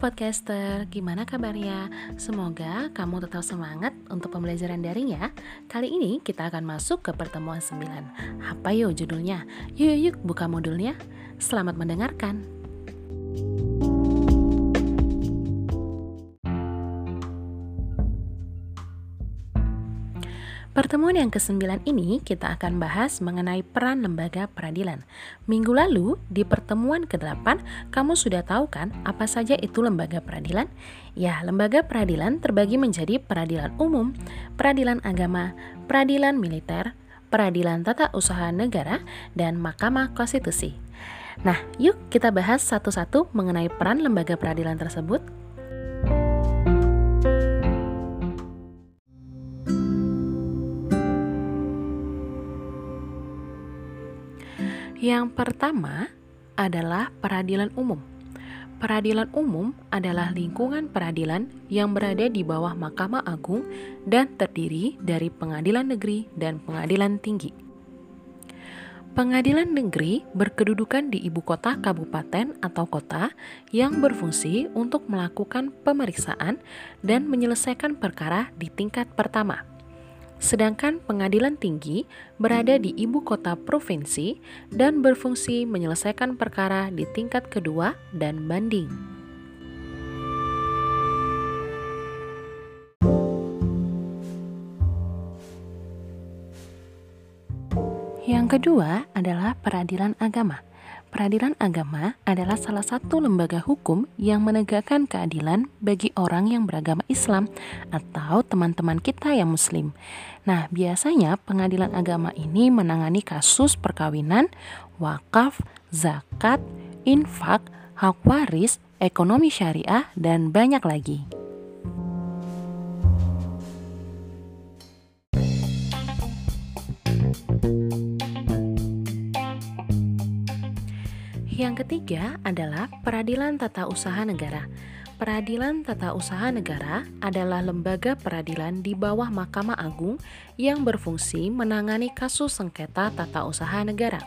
podcaster, gimana kabarnya? Semoga kamu tetap semangat untuk pembelajaran daring ya. Kali ini kita akan masuk ke pertemuan 9. Apa yuk judulnya? Yuk yuk buka modulnya. Selamat mendengarkan. Pertemuan yang ke-9 ini kita akan bahas mengenai peran lembaga peradilan. Minggu lalu di pertemuan ke-8 kamu sudah tahu kan apa saja itu lembaga peradilan? Ya, lembaga peradilan terbagi menjadi peradilan umum, peradilan agama, peradilan militer, peradilan tata usaha negara, dan mahkamah konstitusi. Nah, yuk kita bahas satu-satu mengenai peran lembaga peradilan tersebut. Yang pertama adalah peradilan umum. Peradilan umum adalah lingkungan peradilan yang berada di bawah Mahkamah Agung dan terdiri dari pengadilan negeri dan pengadilan tinggi. Pengadilan negeri berkedudukan di ibu kota kabupaten atau kota yang berfungsi untuk melakukan pemeriksaan dan menyelesaikan perkara di tingkat pertama. Sedangkan pengadilan tinggi berada di ibu kota provinsi dan berfungsi menyelesaikan perkara di tingkat kedua dan banding. Yang kedua adalah peradilan agama. Peradilan agama adalah salah satu lembaga hukum yang menegakkan keadilan bagi orang yang beragama Islam atau teman-teman kita yang Muslim. Nah, biasanya pengadilan agama ini menangani kasus perkawinan, wakaf, zakat, infak, hak waris, ekonomi syariah, dan banyak lagi. Yang ketiga adalah peradilan tata usaha negara. Peradilan Tata Usaha Negara adalah lembaga peradilan di bawah Mahkamah Agung yang berfungsi menangani kasus sengketa tata usaha negara.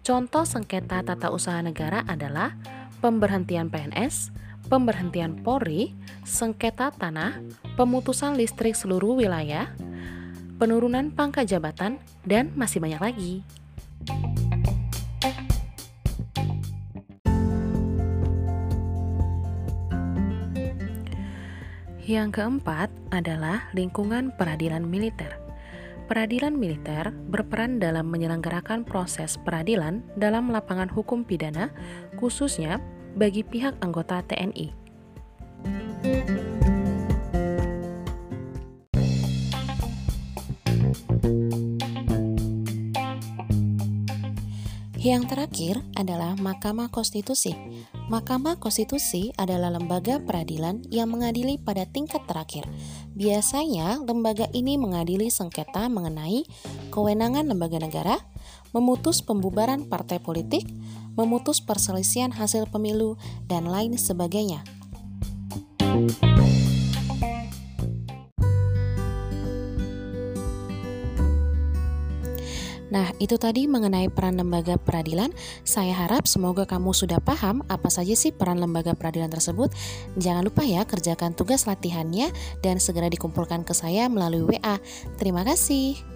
Contoh sengketa tata usaha negara adalah pemberhentian PNS, pemberhentian Polri, sengketa tanah, pemutusan listrik seluruh wilayah, penurunan pangkat jabatan, dan masih banyak lagi. Yang keempat adalah lingkungan peradilan militer. Peradilan militer berperan dalam menyelenggarakan proses peradilan dalam lapangan hukum pidana, khususnya bagi pihak anggota TNI. Yang terakhir adalah Mahkamah Konstitusi. Mahkamah Konstitusi adalah lembaga peradilan yang mengadili pada tingkat terakhir. Biasanya, lembaga ini mengadili sengketa mengenai kewenangan lembaga negara, memutus pembubaran partai politik, memutus perselisihan hasil pemilu, dan lain sebagainya. Nah, itu tadi mengenai peran lembaga peradilan. Saya harap semoga kamu sudah paham apa saja sih peran lembaga peradilan tersebut. Jangan lupa ya kerjakan tugas latihannya dan segera dikumpulkan ke saya melalui WA. Terima kasih.